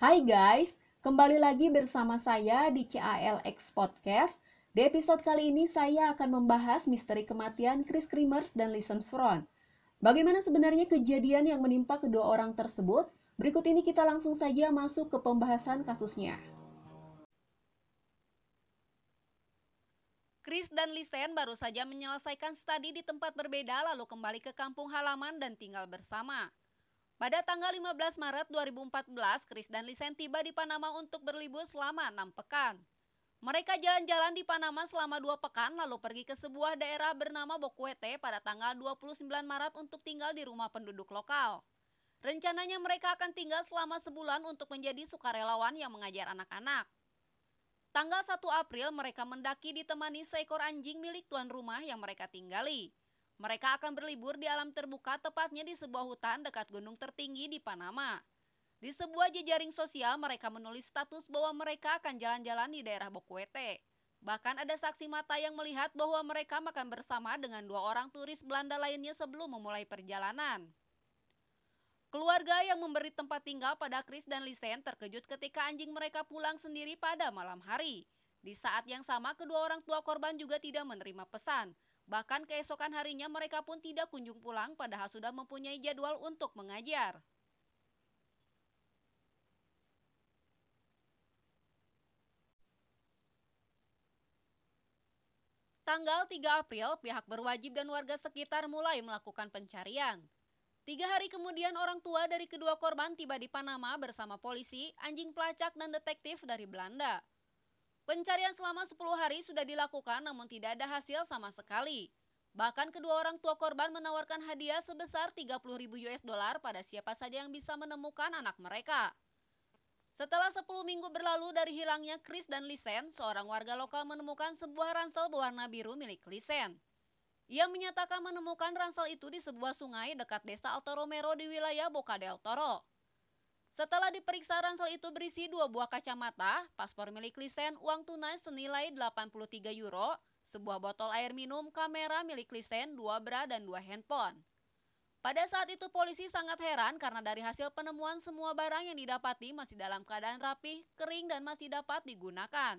Hai guys, kembali lagi bersama saya di CALX Podcast. Di episode kali ini saya akan membahas misteri kematian Chris Kremers dan Listen Front. Bagaimana sebenarnya kejadian yang menimpa kedua orang tersebut? Berikut ini kita langsung saja masuk ke pembahasan kasusnya. Chris dan Lisen baru saja menyelesaikan studi di tempat berbeda lalu kembali ke kampung halaman dan tinggal bersama. Pada tanggal 15 Maret 2014, Chris dan Lisen tiba di Panama untuk berlibur selama enam pekan. Mereka jalan-jalan di Panama selama dua pekan lalu pergi ke sebuah daerah bernama Bokuete pada tanggal 29 Maret untuk tinggal di rumah penduduk lokal. Rencananya mereka akan tinggal selama sebulan untuk menjadi sukarelawan yang mengajar anak-anak. Tanggal 1 April mereka mendaki ditemani seekor anjing milik tuan rumah yang mereka tinggali. Mereka akan berlibur di alam terbuka tepatnya di sebuah hutan dekat gunung tertinggi di Panama. Di sebuah jejaring sosial mereka menulis status bahwa mereka akan jalan-jalan di daerah Bokuete. Bahkan ada saksi mata yang melihat bahwa mereka makan bersama dengan dua orang turis Belanda lainnya sebelum memulai perjalanan. Keluarga yang memberi tempat tinggal pada Chris dan Lisen terkejut ketika anjing mereka pulang sendiri pada malam hari. Di saat yang sama, kedua orang tua korban juga tidak menerima pesan. Bahkan keesokan harinya mereka pun tidak kunjung pulang padahal sudah mempunyai jadwal untuk mengajar. Tanggal 3 April, pihak berwajib dan warga sekitar mulai melakukan pencarian. Tiga hari kemudian orang tua dari kedua korban tiba di Panama bersama polisi, anjing pelacak, dan detektif dari Belanda. Pencarian selama 10 hari sudah dilakukan namun tidak ada hasil sama sekali. Bahkan kedua orang tua korban menawarkan hadiah sebesar 30 ribu US dollar pada siapa saja yang bisa menemukan anak mereka. Setelah 10 minggu berlalu dari hilangnya Chris dan Lisen, seorang warga lokal menemukan sebuah ransel berwarna biru milik Lisen. Ia menyatakan menemukan ransel itu di sebuah sungai dekat desa Alto Romero di wilayah Boca del Toro. Setelah diperiksa ransel itu berisi dua buah kacamata, paspor milik Lisen, uang tunai senilai 83 euro, sebuah botol air minum, kamera milik Lisen, dua bra, dan dua handphone. Pada saat itu polisi sangat heran karena dari hasil penemuan semua barang yang didapati masih dalam keadaan rapi, kering, dan masih dapat digunakan.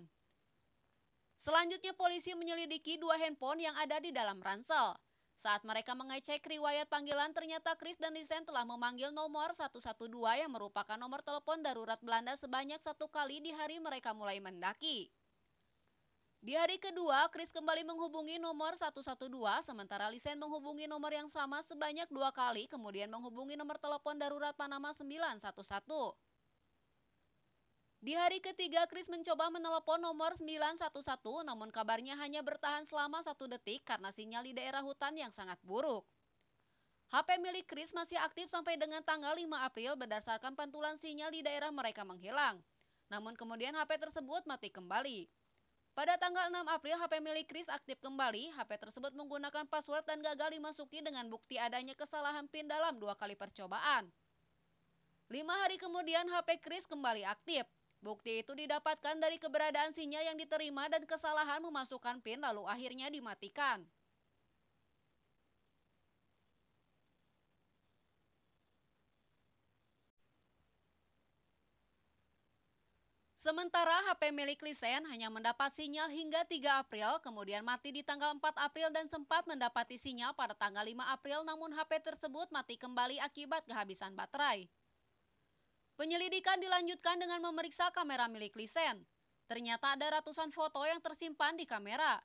Selanjutnya polisi menyelidiki dua handphone yang ada di dalam ransel. Saat mereka mengecek riwayat panggilan, ternyata Chris dan Lisen telah memanggil nomor 112 yang merupakan nomor telepon darurat Belanda sebanyak satu kali di hari mereka mulai mendaki. Di hari kedua, Chris kembali menghubungi nomor 112, sementara Lisen menghubungi nomor yang sama sebanyak dua kali, kemudian menghubungi nomor telepon darurat Panama 911. Di hari ketiga, Chris mencoba menelepon nomor 911, namun kabarnya hanya bertahan selama satu detik karena sinyal di daerah hutan yang sangat buruk. HP milik Chris masih aktif sampai dengan tanggal 5 April berdasarkan pantulan sinyal di daerah mereka menghilang. Namun kemudian HP tersebut mati kembali. Pada tanggal 6 April, HP milik Chris aktif kembali. HP tersebut menggunakan password dan gagal dimasuki dengan bukti adanya kesalahan PIN dalam dua kali percobaan. Lima hari kemudian, HP Chris kembali aktif. Bukti itu didapatkan dari keberadaan sinyal yang diterima dan kesalahan memasukkan PIN lalu akhirnya dimatikan. Sementara HP milik Lisen hanya mendapat sinyal hingga 3 April, kemudian mati di tanggal 4 April dan sempat mendapati sinyal pada tanggal 5 April namun HP tersebut mati kembali akibat kehabisan baterai. Penyelidikan dilanjutkan dengan memeriksa kamera milik Lisen. Ternyata ada ratusan foto yang tersimpan di kamera.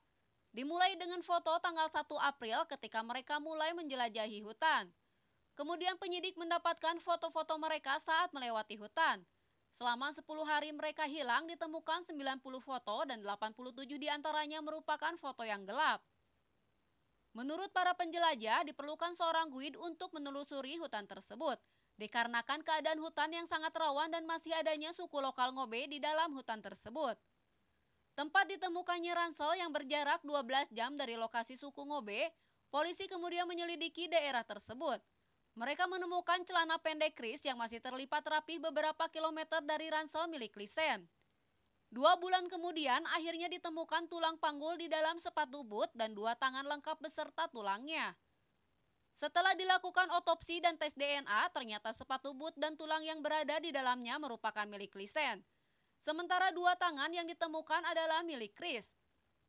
Dimulai dengan foto tanggal 1 April ketika mereka mulai menjelajahi hutan. Kemudian penyidik mendapatkan foto-foto mereka saat melewati hutan. Selama 10 hari mereka hilang ditemukan 90 foto dan 87 di antaranya merupakan foto yang gelap. Menurut para penjelajah, diperlukan seorang guide untuk menelusuri hutan tersebut – dikarenakan keadaan hutan yang sangat rawan dan masih adanya suku lokal Ngobe di dalam hutan tersebut. Tempat ditemukannya ransel yang berjarak 12 jam dari lokasi suku Ngobe, polisi kemudian menyelidiki daerah tersebut. Mereka menemukan celana pendek Chris yang masih terlipat rapi beberapa kilometer dari ransel milik Lisen. Dua bulan kemudian, akhirnya ditemukan tulang panggul di dalam sepatu boot dan dua tangan lengkap beserta tulangnya. Setelah dilakukan otopsi dan tes DNA, ternyata sepatu boot dan tulang yang berada di dalamnya merupakan milik Lisen. Sementara dua tangan yang ditemukan adalah milik Chris.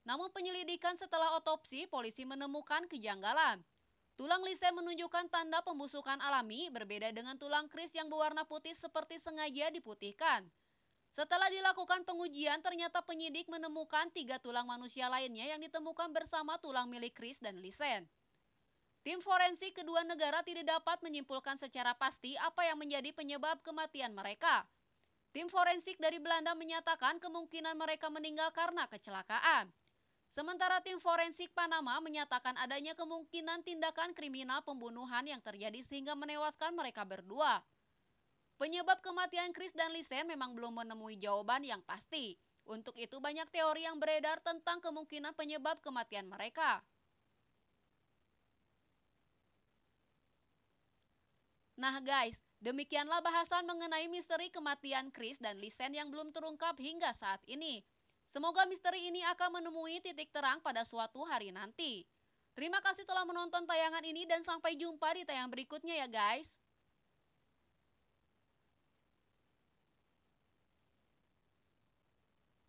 Namun penyelidikan setelah otopsi, polisi menemukan kejanggalan. Tulang Lisen menunjukkan tanda pembusukan alami berbeda dengan tulang Chris yang berwarna putih seperti sengaja diputihkan. Setelah dilakukan pengujian, ternyata penyidik menemukan tiga tulang manusia lainnya yang ditemukan bersama tulang milik Chris dan Lisen. Tim forensik kedua negara tidak dapat menyimpulkan secara pasti apa yang menjadi penyebab kematian mereka. Tim forensik dari Belanda menyatakan kemungkinan mereka meninggal karena kecelakaan. Sementara tim forensik Panama menyatakan adanya kemungkinan tindakan kriminal pembunuhan yang terjadi sehingga menewaskan mereka berdua. Penyebab kematian Chris dan Lisen memang belum menemui jawaban yang pasti. Untuk itu banyak teori yang beredar tentang kemungkinan penyebab kematian mereka. Nah guys, demikianlah bahasan mengenai misteri kematian Chris dan Lisen yang belum terungkap hingga saat ini. Semoga misteri ini akan menemui titik terang pada suatu hari nanti. Terima kasih telah menonton tayangan ini dan sampai jumpa di tayang berikutnya ya guys.